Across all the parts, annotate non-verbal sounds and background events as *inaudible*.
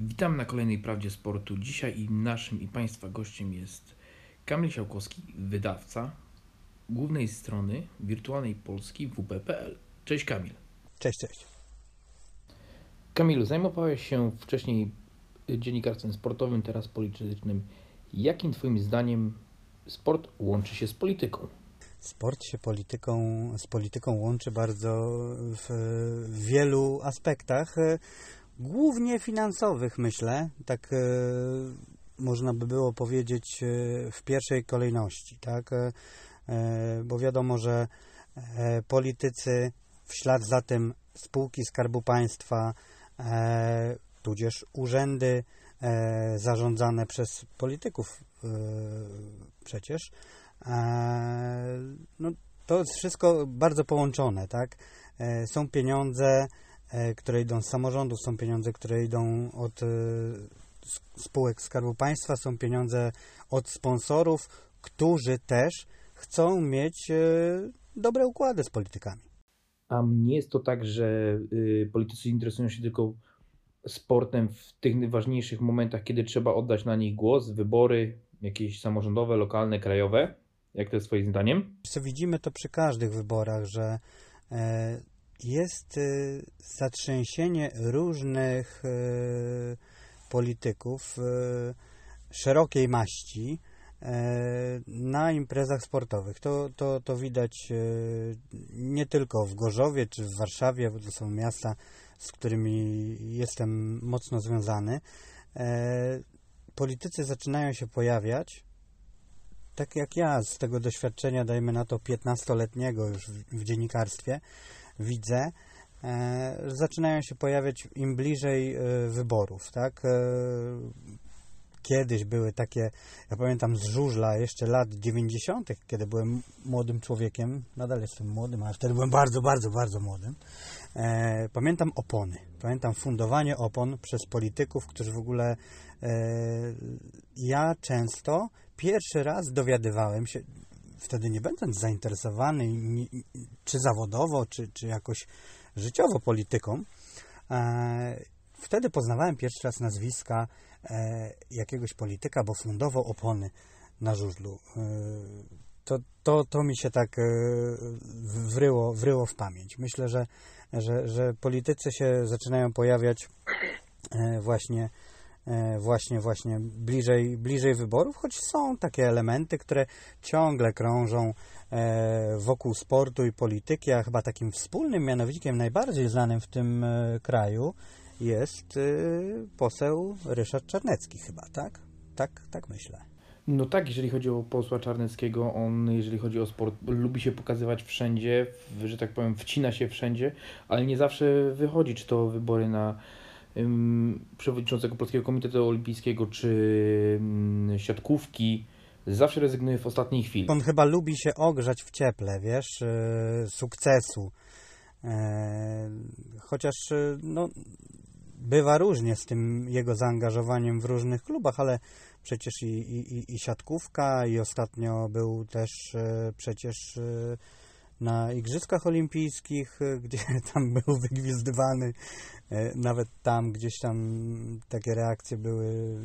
Witam na kolejnej Prawdzie Sportu. Dzisiaj i naszym i Państwa gościem jest Kamil Siałkowski, wydawca głównej strony wirtualnej Polski WP.pl. Cześć Kamil. Cześć, cześć. Kamilu, zajmowałeś się wcześniej dziennikarstwem sportowym, teraz politycznym. Jakim Twoim zdaniem sport łączy się z polityką? Sport się polityką, z polityką łączy bardzo w, wielu aspektach, głównie finansowych, myślę. Tak e, można by było powiedzieć e, w pierwszej kolejności, tak? E, e, bo wiadomo, że e, politycy w ślad za tym spółki Skarbu Państwa, e, tudzież urzędy zarządzane przez polityków przecież, no, to jest wszystko bardzo połączone, tak? Są pieniądze, które idą z samorządów, są pieniądze, które idą od e, spółek Skarbu Państwa, są pieniądze od sponsorów, którzy też chcą mieć e, dobre układy z politykami. A nie jest to tak, że y, politycy interesują się tylko sportem w tych najważniejszych momentach, kiedy trzeba oddać na nich głos, wybory jakieś samorządowe, lokalne, krajowe? Jak to jest Twoim zdaniem? Co widzimy to przy każdych wyborach, że e, jest e, zatrzęsienie różnych e, polityków e, szerokiej maści na imprezach sportowych. To, to, to widać nie tylko w Gorzowie czy w Warszawie, bo to są miasta, z którymi jestem mocno związany. E, Politycy zaczynają się pojawiać tak jak ja z tego doświadczenia, dajmy na to 15-letniego już w, w dziennikarstwie, widzę, e, zaczynają się pojawiać im bliżej e, wyborów, tak? E, kiedyś były takie, ja pamiętam z żużla jeszcze lat 90., kiedy byłem młodym człowiekiem, nadal jestem młodym, ale wtedy byłem bardzo, bardzo, bardzo młodym. Pamiętam opony, pamiętam fundowanie opon przez polityków, którzy w ogóle ja często pierwszy raz dowiadywałem się, wtedy nie będąc zainteresowany czy zawodowo, czy, czy jakoś życiowo polityką, e, wtedy poznawałem pierwszy raz nazwiska e, jakiegoś polityka, bo fundował opony na żużlu. E, to, to, to mi się tak wryło, wryło w pamięć. Myślę, że, że, że politycy się zaczynają pojawiać właśnie właśnie, właśnie bliżej, bliżej wyborów, choć są takie elementy, które ciągle krążą e, wokół sportu i polityki, a chyba takim wspólnym mianownikiem najbardziej znanym w tym e, kraju jest e, poseł Ryszard Czarnecki chyba, tak? Tak, tak myślę. No tak, jeżeli chodzi o posła Czarneckiego, on, jeżeli chodzi o sport, lubi się pokazywać wszędzie, że tak powiem, wcina się wszędzie, ale nie zawsze wychodzi, czy to wybory na przewodniczącego Polskiego Komitetu Olimpijskiego, czy siatkówki, zawsze rezygnuje w ostatniej chwili. On chyba lubi się ogrzać w cieple, wiesz, e, sukcesu. E, Chociaż e, no, bywa różnie z tym jego zaangażowaniem w różnych klubach, ale przecież i, i, i- siatkówka, i ostatnio był też e, przecież na Igrzyskach Olimpijskich, e, *laughs* gdzie tam był wygwizdywany. E, Nawet tam gdzieś tam takie reakcje były,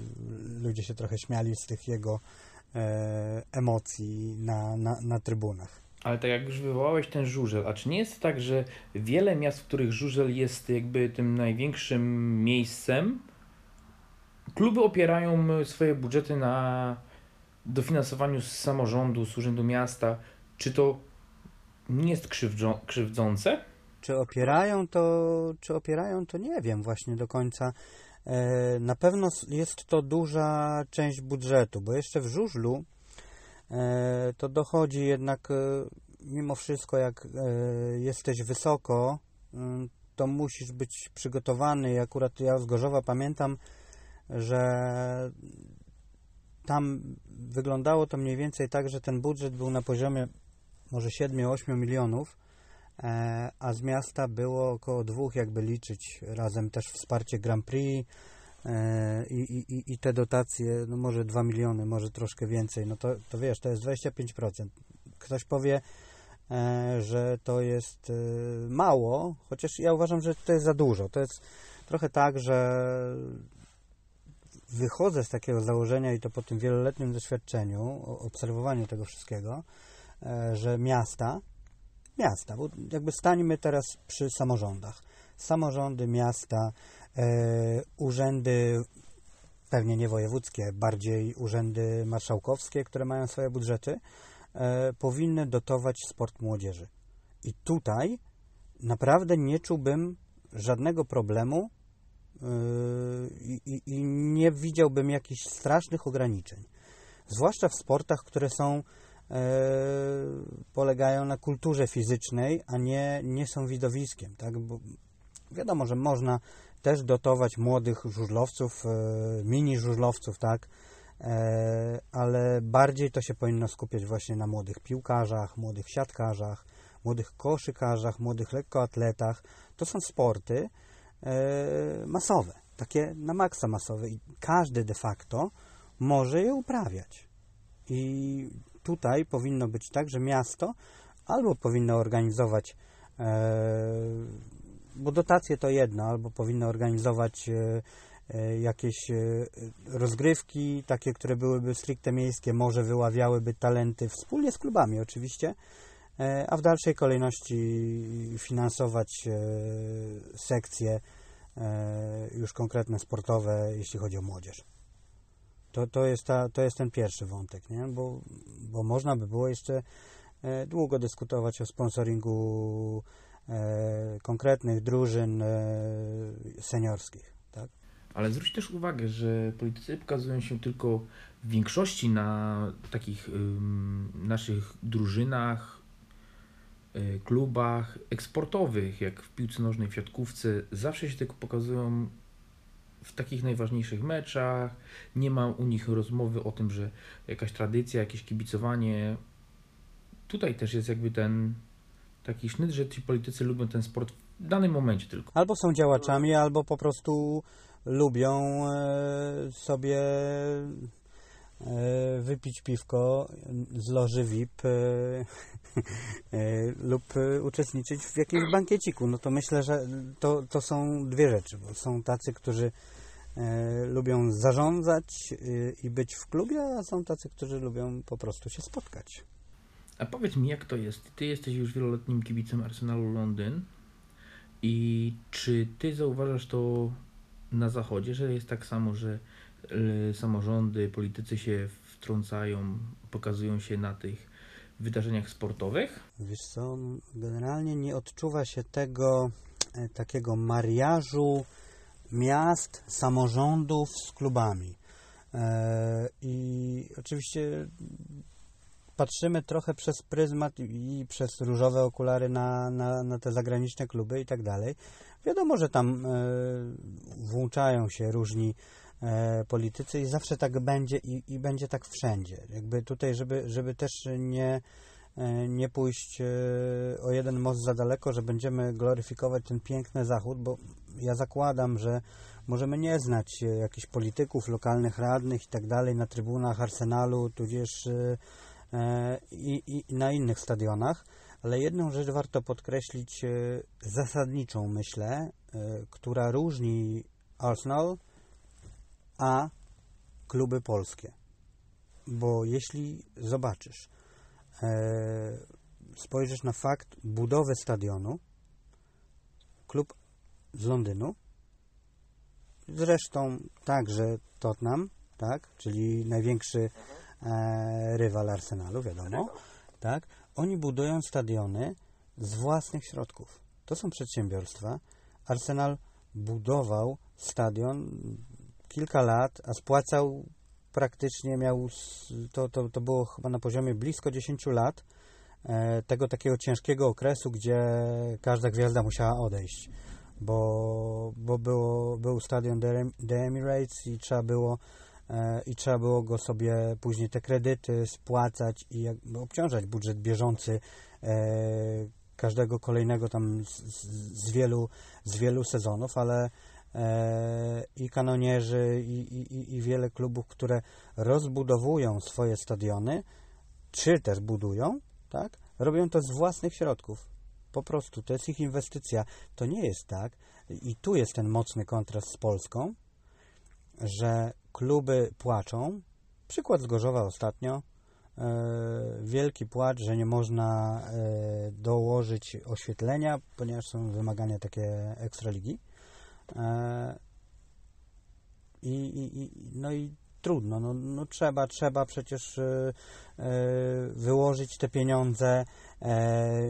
ludzie się trochę śmiali z tych jego e, emocji na, na, na trybunach. Ale tak jak już wywołałeś ten żużel, a czy nie jest tak, że wiele miast, w których żużel jest jakby tym największym miejscem, kluby opierają swoje budżety na dofinansowaniu z samorządu, z urzędu miasta. Czy to nie jest krzywdzą, krzywdzące? Czy opierają to, czy opierają to nie wiem właśnie do końca. E, Na pewno jest to duża część budżetu, bo jeszcze w żużlu e, to dochodzi jednak e, mimo wszystko, jak jesteś wysoko, mm, to musisz być przygotowany. I akurat ja z Gorzowa pamiętam, że tam wyglądało to mniej więcej tak, że ten budżet był na poziomie może 7-8 milionów, e, a z miasta było około dwóch, jakby liczyć razem też wsparcie Grand Prix e, i, i, i- te dotacje, no może 2 miliony, może troszkę więcej, no to, to wiesz, to jest 25%. Ktoś powie, e, że to jest mało, chociaż ja uważam, że to jest za dużo. To jest trochę tak, że wychodzę z takiego założenia i to po tym wieloletnim doświadczeniu, obserwowaniu tego wszystkiego, że miasta, miasta, bo jakby stańmy teraz przy samorządach. Samorządy, miasta, e, urzędy, pewnie nie wojewódzkie, bardziej urzędy marszałkowskie, które mają swoje budżety, e, powinny dotować sport młodzieży. I tutaj naprawdę nie czułbym żadnego problemu i, i, i nie widziałbym jakichś strasznych ograniczeń. Zwłaszcza w sportach, które są e, polegają na kulturze fizycznej, a nie, nie są widowiskiem. Tak? Bo wiadomo, że można też dotować młodych żużlowców, e, mini żużlowców, tak? E, ale bardziej to się powinno skupiać właśnie na młodych piłkarzach, młodych siatkarzach, młodych koszykarzach, młodych lekkoatletach. To są sporty e, masowe, takie na maksa masowe i każdy de facto może je uprawiać. I tutaj powinno być tak, że miasto albo powinno organizować, e, bo dotacje to jedno, albo powinno organizować e, e, jakieś rozgrywki, takie, które byłyby stricte miejskie, może wyławiałyby talenty wspólnie z klubami oczywiście, a w dalszej kolejności finansować sekcje już konkretne sportowe, jeśli chodzi o młodzież. To, to, jest ta, to jest ten pierwszy wątek, nie? Bo, bo można by było jeszcze e, długo dyskutować o sponsoringu e, konkretnych drużyn e, seniorskich. Tak? Ale zwróć też uwagę, że politycy pokazują się tylko w większości na takich naszych drużynach, y, klubach eksportowych, jak w piłce nożnej, w siatkówce. Zawsze się tylko pokazują w takich najważniejszych meczach. Nie ma u nich rozmowy o tym, że jakaś tradycja, jakieś kibicowanie. Tutaj też jest jakby ten taki sznyt, że ci politycy lubią ten sport w danym momencie tylko. Albo są działaczami, albo po prostu lubią e, sobie e, wypić piwko z loży VIP *laughs* e, lub uczestniczyć w jakimś bankieciku. No to myślę, że to, to są dwie rzeczy, bo są tacy, którzy lubią zarządzać e, i być w klubie, a są tacy, którzy lubią po prostu się spotkać. A powiedz mi, jak to jest? Ty jesteś już wieloletnim kibicem Arsenalu Londyn i czy ty zauważasz to na zachodzie, że jest tak samo, że y, samorządy, politycy się wtrącają, pokazują się na tych wydarzeniach sportowych? Wiesz co, generalnie nie odczuwa się tego e, takiego mariażu miast, samorządów z klubami. E, I oczywiście patrzymy trochę przez pryzmat i przez różowe okulary na, na, na te zagraniczne kluby i tak dalej. Wiadomo, że tam e, włączają się różni e, politycy i zawsze tak będzie i, i będzie tak wszędzie. Jakby tutaj, żeby, żeby też nie, nie pójść o jeden most za daleko, że będziemy gloryfikować ten piękny zachód, bo ja zakładam, że możemy nie znać e, jakichś polityków, lokalnych radnych i tak dalej na trybunach Arsenalu, tudzież e, e, i, i na innych stadionach, ale jedną rzecz warto podkreślić zasadniczą, myślę, która różni Arsenal a kluby polskie. Bo jeśli zobaczysz, spojrzysz na fakt budowy stadionu, klub z Londynu, zresztą także Tottenham, tak, czyli największy e, rywal Arsenalu, wiadomo, tak, oni budują stadiony z własnych środków. To są przedsiębiorstwa. Arsenal budował stadion kilka lat, a spłacał praktycznie, miał, to, to, to było chyba na poziomie blisko 10 lat, e, tego takiego ciężkiego okresu, gdzie każda gwiazda musiała odejść, bo, bo było, był stadion The Em- The Emirates i trzeba było e, i trzeba było go sobie później te kredyty spłacać i obciążać budżet bieżący e, każdego kolejnego tam z, z, wielu z wielu sezonów, ale e, i kanonierzy i, i- i wiele klubów, które rozbudowują swoje stadiony, czy też budują, tak, robią to z własnych środków. Po prostu to jest ich inwestycja. To nie jest tak, i tu jest ten mocny kontrast z Polską, że kluby płaczą. Przykład z Gorzowa ostatnio. E, wielki płacz, że nie można e, dołożyć oświetlenia, ponieważ są wymagania takie ekstraligi. E, i, i, i, no i trudno, no, no trzeba, trzeba przecież e, e, wyłożyć te pieniądze. E,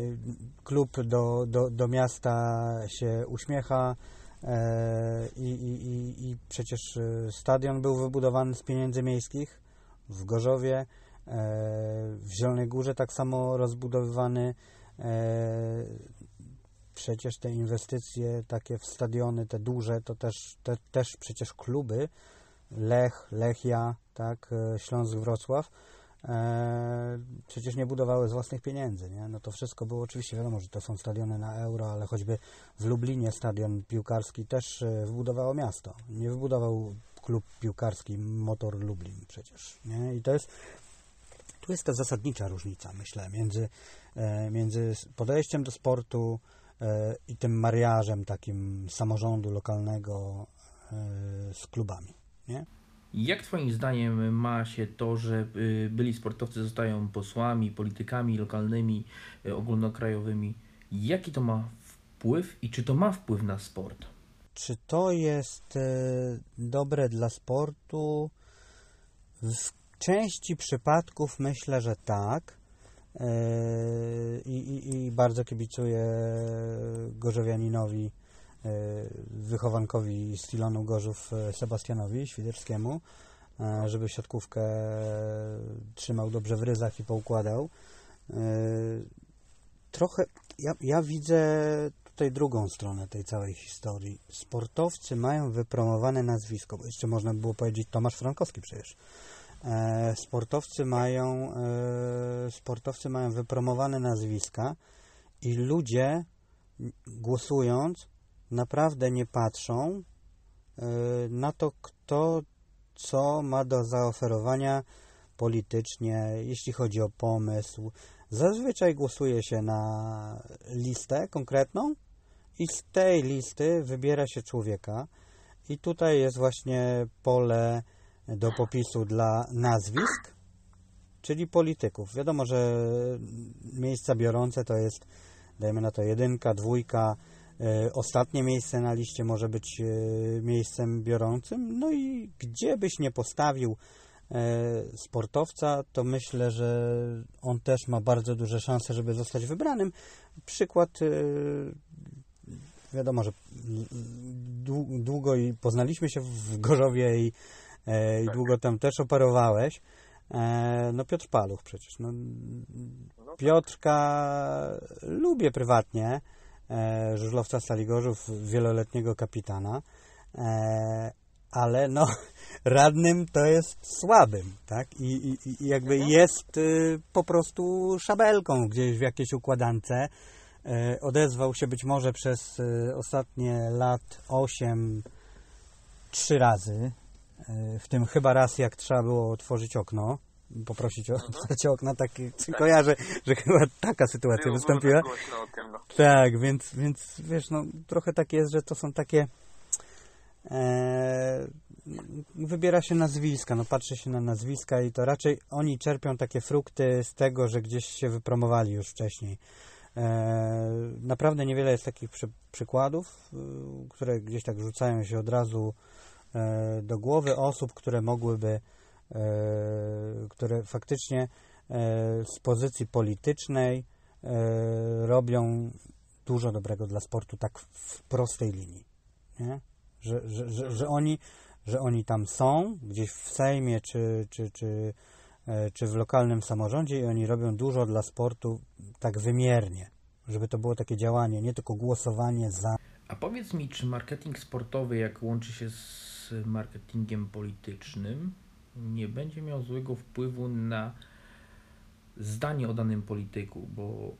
klub do, do, do miasta się uśmiecha e, i, i, i, przecież e, stadion był wybudowany z pieniędzy miejskich w Gorzowie, e, w Zielonej Górze tak samo rozbudowywany. Przecież te inwestycje takie w stadiony, te duże, to też, te, też przecież kluby, Lech, Lechia, tak, e, Śląsk, Wrocław, e, przecież nie budowały z własnych pieniędzy, nie? No to wszystko było oczywiście, wiadomo, że to są stadiony na euro, ale choćby w Lublinie stadion piłkarski też e, wybudowało miasto. Nie wybudował klub piłkarski Motor Lublin przecież, nie? I to jest, tu jest ta zasadnicza różnica, myślę, między, e, między podejściem do sportu i tym mariażem takim samorządu lokalnego z klubami, nie? Jak Twoim zdaniem ma się to, że y, byli sportowcy zostają posłami, politykami lokalnymi, y, ogólnokrajowymi? Jaki to ma wpływ i czy to ma wpływ na sport? Czy to jest e, dobre dla sportu? W części przypadków myślę, że tak. I, i, i bardzo kibicuję Gorzowianinowi, wychowankowi z Tilonu Gorzów e, Sebastianowi Świderskiemu, e, żeby siatkówkę trzymał dobrze w ryzach i poukładał. E, Trochę ja, ja widzę tutaj drugą stronę tej całej historii. Sportowcy mają wypromowane nazwisko, bo jeszcze można by było powiedzieć Tomasz Frankowski przecież. E, sportowcy mają e, sportowcy mają wypromowane nazwiska i ludzie głosując naprawdę nie patrzą e, na to, kto co ma do zaoferowania politycznie, jeśli chodzi o pomysł. Zazwyczaj głosuje się na listę konkretną i z tej listy wybiera się człowieka. I tutaj jest właśnie pole do popisu dla nazwisk, czyli polityków. Wiadomo, że miejsca biorące to jest, dajmy na to, jedynka, dwójka. E, Ostatnie miejsce na liście może być e, miejscem biorącym. No i gdzie byś nie postawił e, sportowca, to myślę, że on też ma bardzo duże szanse, żeby zostać wybranym. Przykład, wiadomo, że dłu- długo i poznaliśmy się w Gorzowie i, i długo tam też operowałeś. No Piotr Paluch przecież. No, Piotrka lubię prywatnie, żużlowca Stali Gorzów, wieloletniego kapitana, e, ale no *laughs* radnym to jest słabym, tak? I, i, i jakby jest y, po prostu szabelką gdzieś w jakiejś układance. E, odezwał się być może przez y, ostatnie lat 8 trzy razy, e, w tym chyba raz jak trzeba było otworzyć okno, poprosić o otwarcie okna, tak kojarzę, że chyba taka sytuacja Było, wystąpiła. Tak o tym, no. Tak, więc, więc wiesz, no trochę tak jest, że to są takie. E, wybiera się nazwiska, no patrzy się na nazwiska i to raczej oni czerpią takie frukty z tego, że gdzieś się wypromowali już wcześniej. E, naprawdę niewiele jest takich przy, przykładów, y, które gdzieś tak rzucają się od razu e, do głowy osób, które mogłyby, które faktycznie e, z pozycji politycznej e, robią dużo dobrego dla sportu tak w prostej linii. Nie? Że, że, że, że, oni, że oni tam są, gdzieś w Sejmie czy, czy, czy, e, czy w lokalnym samorządzie i oni robią dużo dla sportu tak wymiernie, żeby to było takie działanie, nie tylko głosowanie za. A powiedz mi, czy marketing sportowy, jak łączy się z marketingiem politycznym, nie będzie miał złego wpływu na zdanie o danym polityku, bo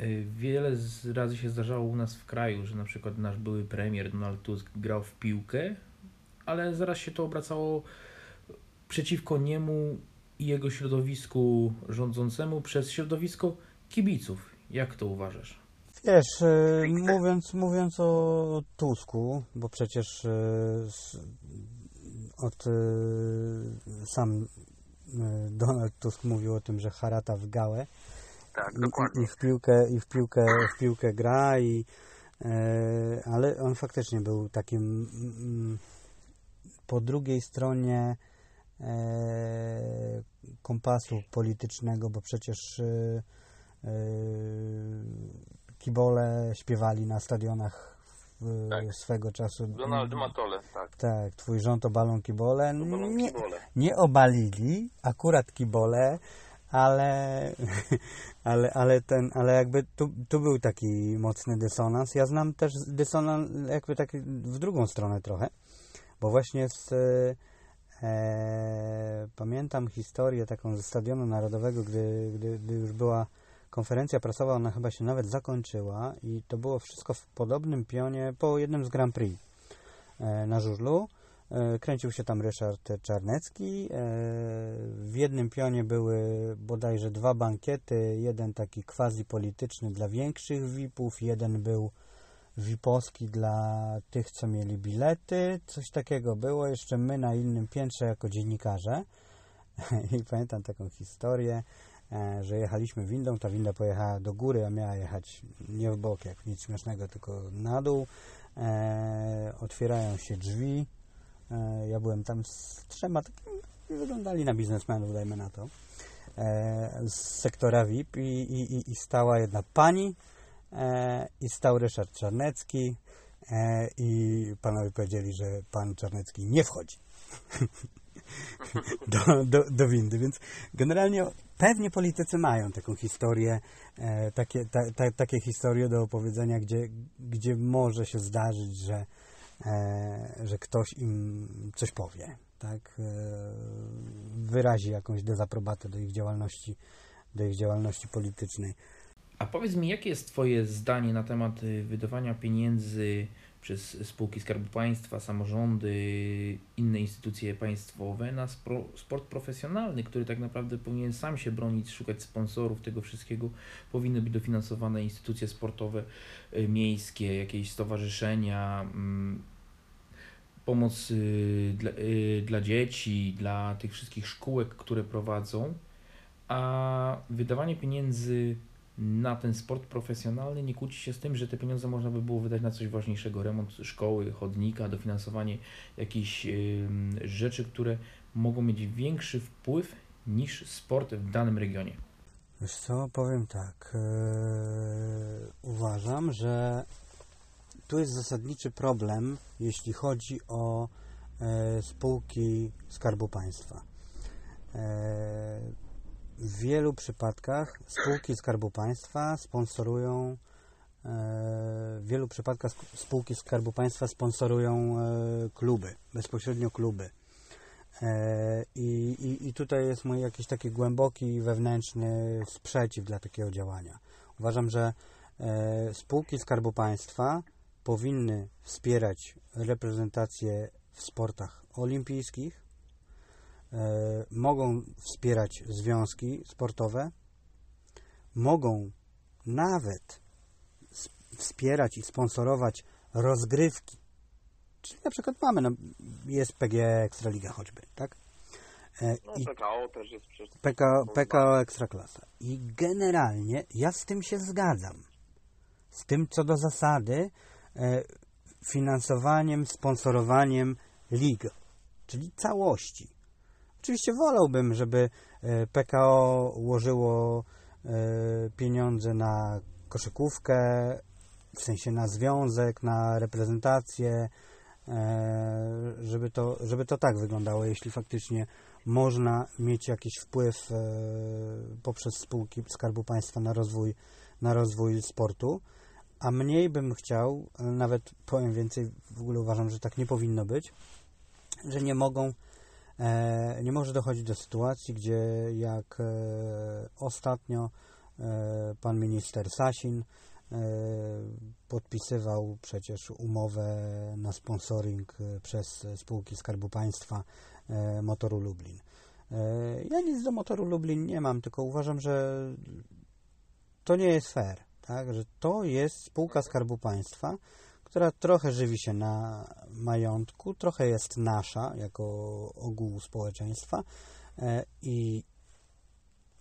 y, wiele razy się zdarzało u nas w kraju, że na przykład nasz były premier Donald Tusk grał w piłkę, ale zaraz się to obracało przeciwko niemu i jego środowisku rządzącemu przez środowisko kibiców. Jak to uważasz? Wiesz, e, mówiąc, mówiąc o Tusku, bo przecież e, od y, sam y, Donald Tusk mówił o tym, że harata w gałę Tak, i, i, dokładnie. i w piłkę i w piłkę w piłkę gra i e, ale on faktycznie był takim mm, po drugiej stronie e, kompasu politycznego, bo przecież kibole śpiewali na stadionach Tak. swego czasu. Donald Matole, tak. Tak, twój rząd to balon kibole. To balon Nie, kibole. nie obalili, akurat kibole, ale, *laughs* ale, ale ten, ale jakby tu, tu był taki mocny dysonans. Ja znam też dysonans jakby taki w drugą stronę trochę, bo właśnie z, e, pamiętam historię taką ze Stadionu Narodowego, gdy, gdy, gdy już była konferencja prasowa, ona chyba się nawet zakończyła i to było wszystko w podobnym pionie po jednym z Grand Prix e, na żużlu. E, Kręcił się tam Ryszard Czarnecki. E, W jednym pionie były bodajże dwa bankiety. Jeden taki quasi polityczny dla większych VIP-ów, jeden był VIP-owski dla tych, co mieli bilety. Coś takiego było. Jeszcze my na innym piętrze jako dziennikarze. *laughs* I pamiętam taką historię, że jechaliśmy windą. Ta winda pojechała do góry, a miała jechać nie w bok, jak nic śmiesznego, tylko na dół. E, otwierają się drzwi. E, Ja byłem tam z trzema takimi, wyglądali na biznesmenów, dajmy na to, e, z sektora VIP i, i, i- i stała jedna pani e, i stał Ryszard Czarnecki e, i panowie powiedzieli, że pan Czarnecki nie wchodzi *laughs* do, do, do windy, więc generalnie pewnie politycy mają taką historię, e, takie, ta, ta, takie historie do opowiedzenia, gdzie, gdzie może się zdarzyć, że e, że ktoś im coś powie, tak? E, wyrazi jakąś dezaprobatę do ich działalności, do ich działalności politycznej. A powiedz mi, jakie jest Twoje zdanie na temat y, wydawania pieniędzy przez spółki Skarbu Państwa, samorządy, inne instytucje państwowe na spro, sport profesjonalny, który tak naprawdę powinien sam się bronić, szukać sponsorów tego wszystkiego. Powinny być dofinansowane instytucje sportowe y, miejskie, jakieś stowarzyszenia, mm, pomoc y, dla, y, dla dzieci, dla tych wszystkich szkółek, które prowadzą. A wydawanie pieniędzy na ten sport profesjonalny nie kłóci się z tym, że te pieniądze można by było wydać na coś ważniejszego, remont szkoły, chodnika, dofinansowanie jakichś ym, rzeczy, które mogą mieć większy wpływ niż sport w danym regionie. Wiesz co, powiem tak. E, uważam, że tu jest zasadniczy problem, jeśli chodzi o e, spółki Skarbu Państwa. E, w wielu przypadkach spółki Skarbu Państwa sponsorują e, w wielu przypadkach sp- spółki Skarbu Państwa sponsorują e, kluby, bezpośrednio kluby. E, I, i, I tutaj jest mój jakiś taki głęboki wewnętrzny sprzeciw dla takiego działania. Uważam, że spółki Skarbu Państwa powinny wspierać reprezentację w sportach olimpijskich, mogą wspierać związki sportowe, mogą nawet wspierać i sponsorować rozgrywki. Czyli na przykład mamy, no, jest PG Ekstraliga choćby, tak? E, No I PKO też jest przecież... PKO, PKO Ekstraklasa. I generalnie ja z tym się zgadzam. Z tym co do zasady e, finansowaniem, sponsorowaniem lig, czyli całości. Oczywiście wolałbym, żeby e, PKO ułożyło e, pieniądze na koszykówkę, w sensie na związek, na reprezentację, e, żeby to, żeby to tak wyglądało, jeśli faktycznie można mieć jakiś wpływ poprzez spółki Skarbu Państwa na rozwój, na rozwój sportu, a mniej bym chciał, nawet powiem więcej, w ogóle uważam, że tak nie powinno być, że nie mogą, nie może dochodzić do sytuacji, gdzie jak e, ostatnio e, pan minister Sasin e, podpisywał przecież umowę na sponsoring e, przez spółki Skarbu Państwa e, Motoru Lublin. E, Ja nic do Motoru Lublin nie mam, tylko uważam, że to nie jest fair, tak? że to jest spółka Skarbu Państwa, która trochę żywi się na majątku, trochę jest nasza jako ogółu społeczeństwa e, i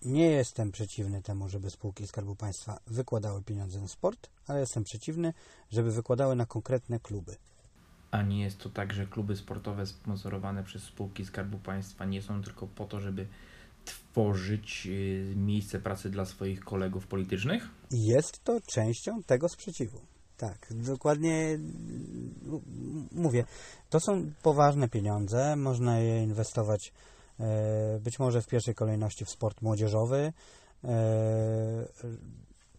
nie jestem przeciwny temu, żeby spółki Skarbu Państwa wykładały pieniądze na sport, ale jestem przeciwny, żeby wykładały na konkretne kluby. A nie jest to tak, że kluby sportowe sponsorowane przez spółki Skarbu Państwa nie są tylko po to, żeby tworzyć y, miejsce pracy dla swoich kolegów politycznych? Jest to częścią tego sprzeciwu. Tak, dokładnie mówię. To są poważne pieniądze, można je inwestować e, być może w pierwszej kolejności w sport młodzieżowy. E,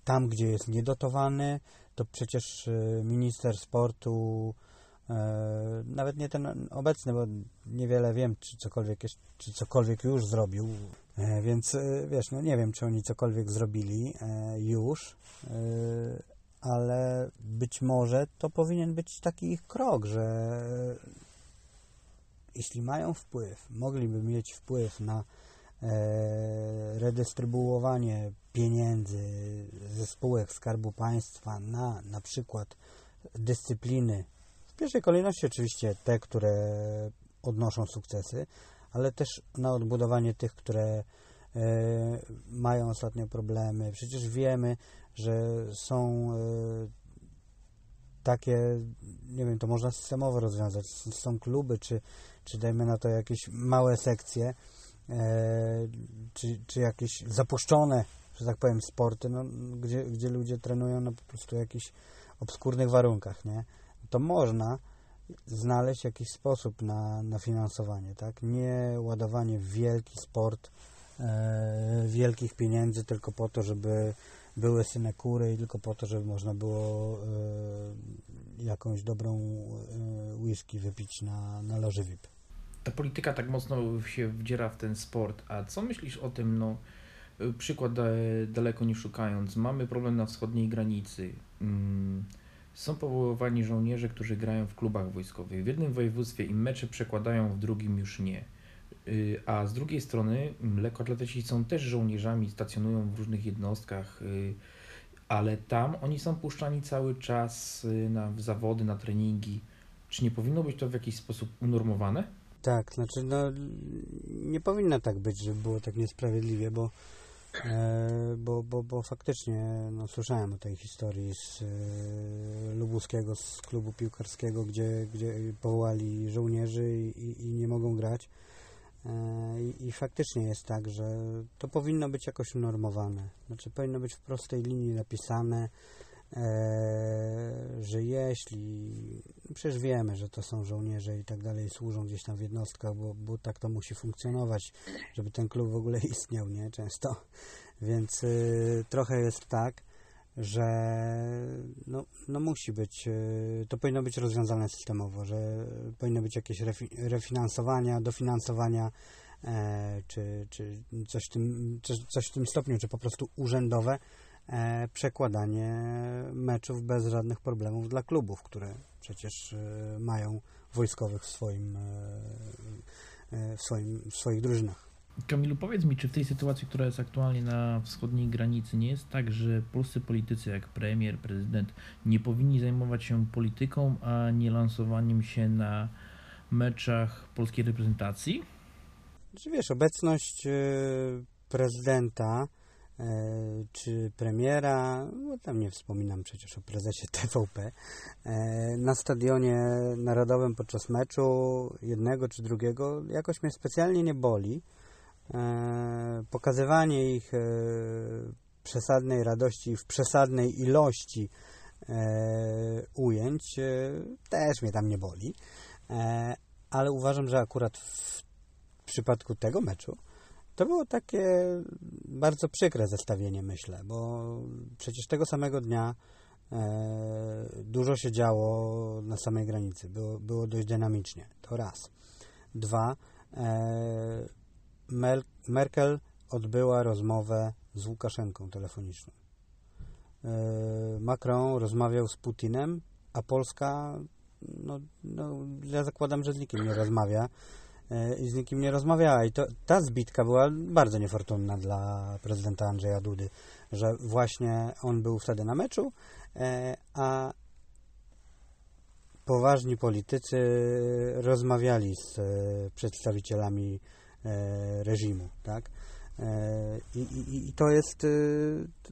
tam, gdzie jest niedotowany, to przecież e, minister sportu, nawet nie ten obecny, bo niewiele wiem, czy cokolwiek, czy cokolwiek już zrobił, więc wiesz, no nie wiem, czy oni cokolwiek zrobili już, ale być może to powinien być taki ich krok, że jeśli mają wpływ, mogliby mieć wpływ na e, redystrybuowanie pieniędzy ze spółek Skarbu Państwa na na przykład dyscypliny, w pierwszej kolejności oczywiście te, które odnoszą sukcesy, ale też na odbudowanie tych, które e, mają ostatnio problemy. Przecież wiemy, że są e, takie, nie wiem, to można systemowo rozwiązać. Są kluby, czy, czy dajmy na to jakieś małe sekcje, e, czy, czy jakieś zapuszczone, że tak powiem, sporty, no, gdzie, gdzie ludzie trenują na po prostu jakichś obskurnych warunkach, nie? To można znaleźć jakiś sposób na, na finansowanie, tak? Nie ładowanie w wielki sport e, wielkich pieniędzy tylko po to, żeby były synekury i tylko po to, żeby można było e, jakąś dobrą e, whisky wypić na, na loży VIP. Ta polityka tak mocno się wdziera w ten sport. A co myślisz o tym? No, przykład e, daleko nie szukając. Mamy problem na wschodniej granicy. Mm, Są powoływani żołnierze, którzy grają w klubach wojskowych. W jednym województwie im mecze przekładają, w drugim już nie. Y, A z drugiej strony mm, lekkoatleci są też żołnierzami, stacjonują w różnych jednostkach, y, ale tam oni są puszczani cały czas y, na zawody, na treningi. Czy nie powinno być to w jakiś sposób unormowane? Tak, znaczy no nie powinno tak być, żeby było tak niesprawiedliwie, bo e, bo, bo, bo faktycznie no, słyszałem o tej historii z e, Lubuskiego, z klubu piłkarskiego, gdzie, gdzie powołali żołnierzy i, i nie mogą grać. E, i, faktycznie jest tak, że to powinno być jakoś unormowane. Znaczy powinno być w prostej linii napisane, e, że jeśli, no przecież wiemy, że to są żołnierze i tak dalej, służą gdzieś tam w jednostkach, bo, bo tak to musi funkcjonować, żeby ten klub w ogóle *laughs* istniał, nie? Często. Więc y, trochę jest tak, że no, no musi być, y, to powinno być rozwiązane systemowo, że powinno być jakieś refi- refinansowania, dofinansowania, e, czy, czy coś, w tym, czy, coś w tym stopniu, czy po prostu urzędowe e, przekładanie meczów bez żadnych problemów dla klubów, które przecież e, mają wojskowych w swoim, e, e, w swoim w swoich drużynach. Kamilu, powiedz mi, czy w tej sytuacji, która jest aktualnie na wschodniej granicy, nie jest tak, że polscy politycy jak premier, prezydent nie powinni zajmować się polityką, a nie lansowaniem się na meczach polskiej reprezentacji? Czy wiesz, obecność e, prezydenta e, czy premiera, no tam nie wspominam przecież o prezesie *laughs* TVP, e, na stadionie narodowym podczas meczu jednego czy drugiego jakoś mnie specjalnie nie boli. E, Pokazywanie ich e, przesadnej radości w przesadnej ilości e, ujęć też mnie tam nie boli. Ale uważam, że akurat w przypadku tego meczu to było takie bardzo przykre zestawienie, myślę, bo przecież tego samego dnia dużo się działo na samej granicy. Było, było dość dynamicznie. To raz. Dwa. Merkel odbyła rozmowę z Łukaszenką telefoniczną. E, Macron rozmawiał z Putinem, a Polska, no, no, ja zakładam, że z nikim nie rozmawia e, i z nikim nie rozmawiała. I to, ta zbitka była bardzo niefortunna dla prezydenta Andrzeja Dudy, że właśnie on był wtedy na meczu, e, a poważni politycy rozmawiali z przedstawicielami reżimu, tak? E, I, i, I to jest, e,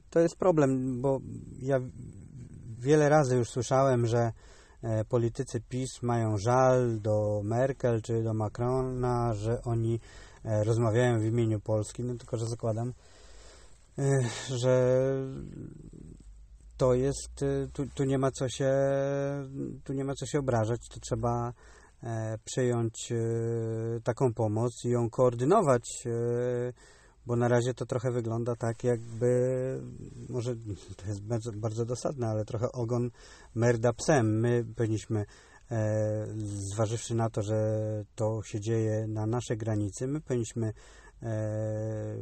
to jest problem, bo ja wiele razy już słyszałem, że e, politycy PiS mają żal do Merkel czy do Macrona, że oni e, rozmawiają w imieniu Polski, no tylko, że zakładam, e, że to jest, e, tu, tu nie ma co się, tu nie ma co się obrażać, to trzeba e, przyjąć e, taką pomoc i ją koordynować, e, bo na razie to trochę wygląda tak, jakby, może to jest bardzo, bardzo dosadne, ale trochę ogon merda psem. My powinniśmy, e, zważywszy na to, że to się dzieje na naszej granicy, my powinniśmy e,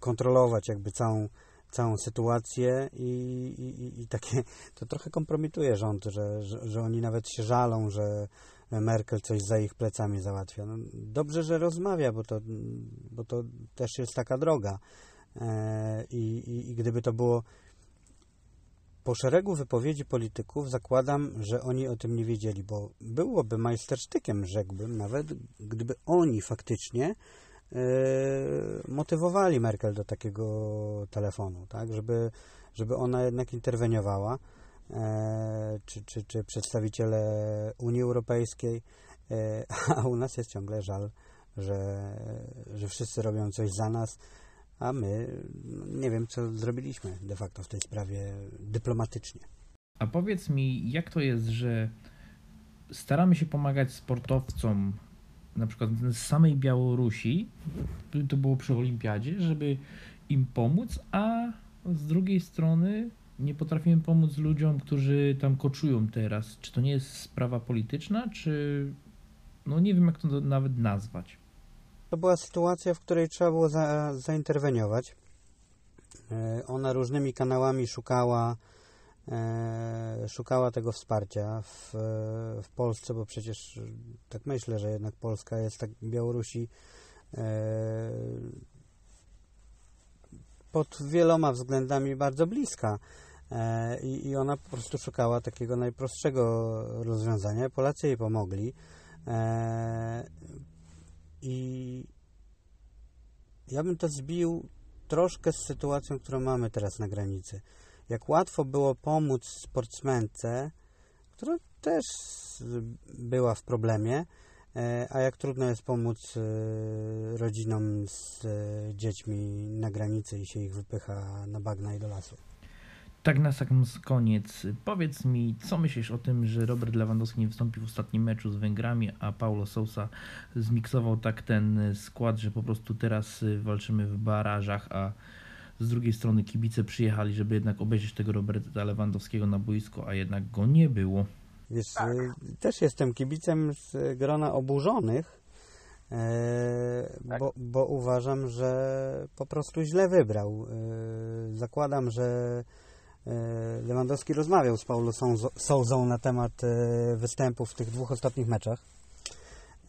kontrolować jakby całą, całą sytuację i, i, i takie, to trochę kompromituje rząd, że, że, że oni nawet się żalą, że Merkel coś za ich plecami załatwia. No, dobrze, że rozmawia, bo to, bo to też jest taka droga. E, i, i, I gdyby to było po szeregu wypowiedzi polityków, zakładam, że oni o tym nie wiedzieli, bo byłoby majstersztykiem, rzekłbym nawet, gdyby oni faktycznie e, motywowali Merkel do takiego telefonu, tak, żeby, żeby ona jednak interweniowała, e, czy, czy, czy przedstawiciele Unii Europejskiej, e, *laughs* a u nas jest ciągle żal, że, że wszyscy robią coś za nas, a my no, nie wiem, co zrobiliśmy de facto w tej sprawie dyplomatycznie. A powiedz mi, jak to jest, że staramy się pomagać sportowcom, na przykład z samej Białorusi, to było przy Olimpiadzie, żeby im pomóc, a z drugiej strony nie potrafimy pomóc ludziom, którzy tam koczują teraz. Czy to nie jest sprawa polityczna, czy no nie wiem, jak to nawet nazwać. To była sytuacja, w której trzeba było za, zainterweniować. E, Ona różnymi kanałami szukała, e, szukała tego wsparcia w, w Polsce, bo przecież tak myślę, że jednak Polska jest tak Białorusi e, pod wieloma względami bardzo bliska. E, I, I ona po prostu szukała takiego najprostszego rozwiązania. Polacy jej pomogli. E, I ja bym to zbił troszkę z sytuacją, którą mamy teraz na granicy. Jak łatwo było pomóc sportsmence, która też była w problemie, e, a jak trudno jest pomóc rodzinom z dziećmi na granicy i się ich wypycha na bagna i do lasu. Tak na sam koniec, powiedz mi, co myślisz o tym, że Robert Lewandowski nie wystąpił w ostatnim meczu z Węgrami, a Paulo Sousa zmiksował tak ten skład, że po prostu teraz y, walczymy w barażach, a z drugiej strony kibice przyjechali, żeby jednak obejrzeć tego Roberta Lewandowskiego na boisko, a jednak go nie było. Wiesz, y, też jestem kibicem z grona oburzonych, e, Tak. bo, bo uważam, że po prostu źle wybrał. E, Zakładam, że Lewandowski rozmawiał z Paulo Souzą na temat e, występów w tych dwóch ostatnich meczach.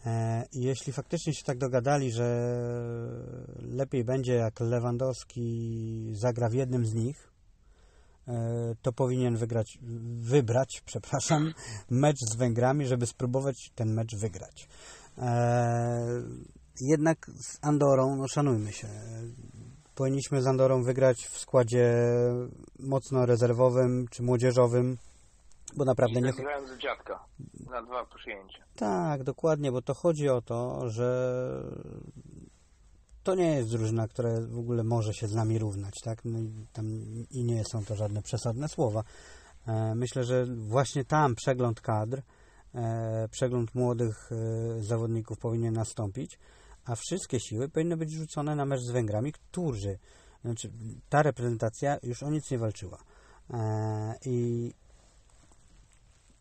E, I jeśli faktycznie się tak dogadali, że lepiej będzie jak Lewandowski zagra w jednym z nich, e, to powinien wygrać, wybrać, *laughs* przepraszam, mecz z Węgrami, żeby spróbować ten mecz wygrać. E, jednak z Andorą, no szanujmy się, powinniśmy z Andorą wygrać w składzie mocno rezerwowym czy młodzieżowym, bo naprawdę nie... Grałem z dziadka na dwa przyjęcia. Tak, dokładnie, bo to chodzi o to, że to nie jest drużyna, która w ogóle może się z nami równać, tak? No i, tam, I nie są to żadne przesadne słowa. E, myślę, że właśnie tam przegląd kadr, e, przegląd młodych e, zawodników powinien nastąpić, a wszystkie siły powinny być rzucone na mecz z Węgrami, którzy, znaczy ta reprezentacja już o nic nie walczyła. E, I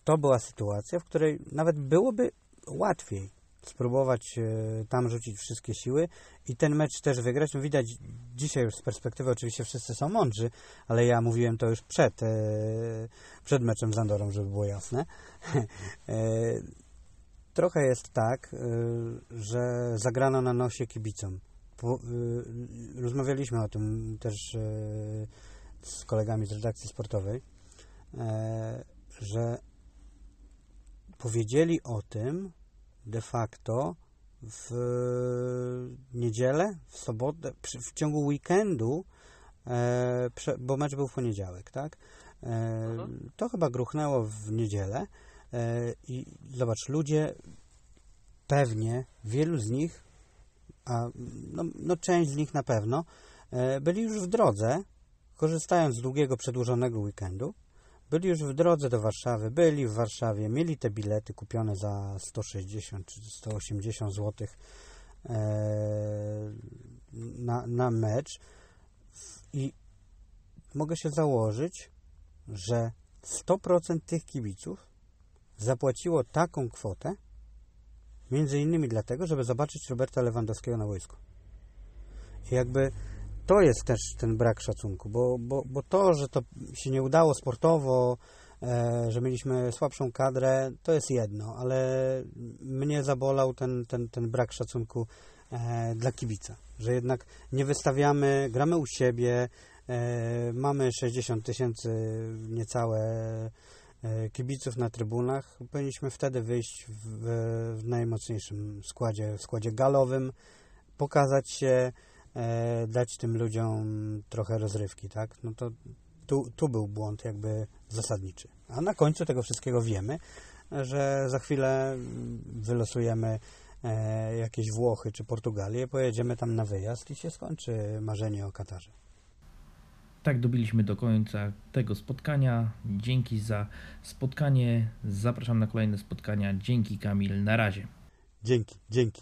to była sytuacja, w której nawet byłoby łatwiej spróbować e, tam rzucić wszystkie siły i ten mecz też wygrać. No widać dzisiaj już z perspektywy, oczywiście wszyscy są mądrzy, ale ja mówiłem to już przed, e, przed meczem z Andorą, żeby było jasne. *laughs* Trochę jest tak, e, że zagrano na nosie kibicom. E, Rozmawialiśmy o tym też e, z kolegami z redakcji sportowej, e, że powiedzieli o tym de facto w niedzielę, w sobotę, w ciągu weekendu, e, bo mecz był w poniedziałek, tak? E. To chyba gruchnęło w niedzielę i zobacz, ludzie pewnie, wielu z nich, a no, no część z nich na pewno, e, byli już w drodze, korzystając z długiego przedłużonego weekendu, byli już w drodze do Warszawy, byli w Warszawie, mieli te bilety kupione za 160 czy 180 zł na, na mecz. I mogę się założyć, że 100% tych kibiców zapłaciło taką kwotę między innymi dlatego, żeby zobaczyć Roberta Lewandowskiego na wojsku. I jakby to jest też ten brak szacunku, bo, bo, bo to, że to się nie udało sportowo, e, że mieliśmy słabszą kadrę, to jest jedno, ale mnie zabolał ten, ten, ten brak szacunku e, dla kibica, że jednak nie wystawiamy, gramy u siebie, e, mamy 60 tysięcy niecałe kibiców na trybunach, powinniśmy wtedy wyjść w, w najmocniejszym składzie, w składzie galowym, pokazać się, e, dać tym ludziom trochę rozrywki, tak? No to tu, tu był błąd jakby zasadniczy. A na końcu tego wszystkiego wiemy, że za chwilę wylosujemy e, jakieś Włochy czy Portugalię, pojedziemy tam na wyjazd i się skończy marzenie o Katarze. Tak dobiliśmy do końca tego spotkania. Dzięki za spotkanie. Zapraszam na kolejne spotkania. Dzięki Kamil. Na razie. Dzięki, dzięki.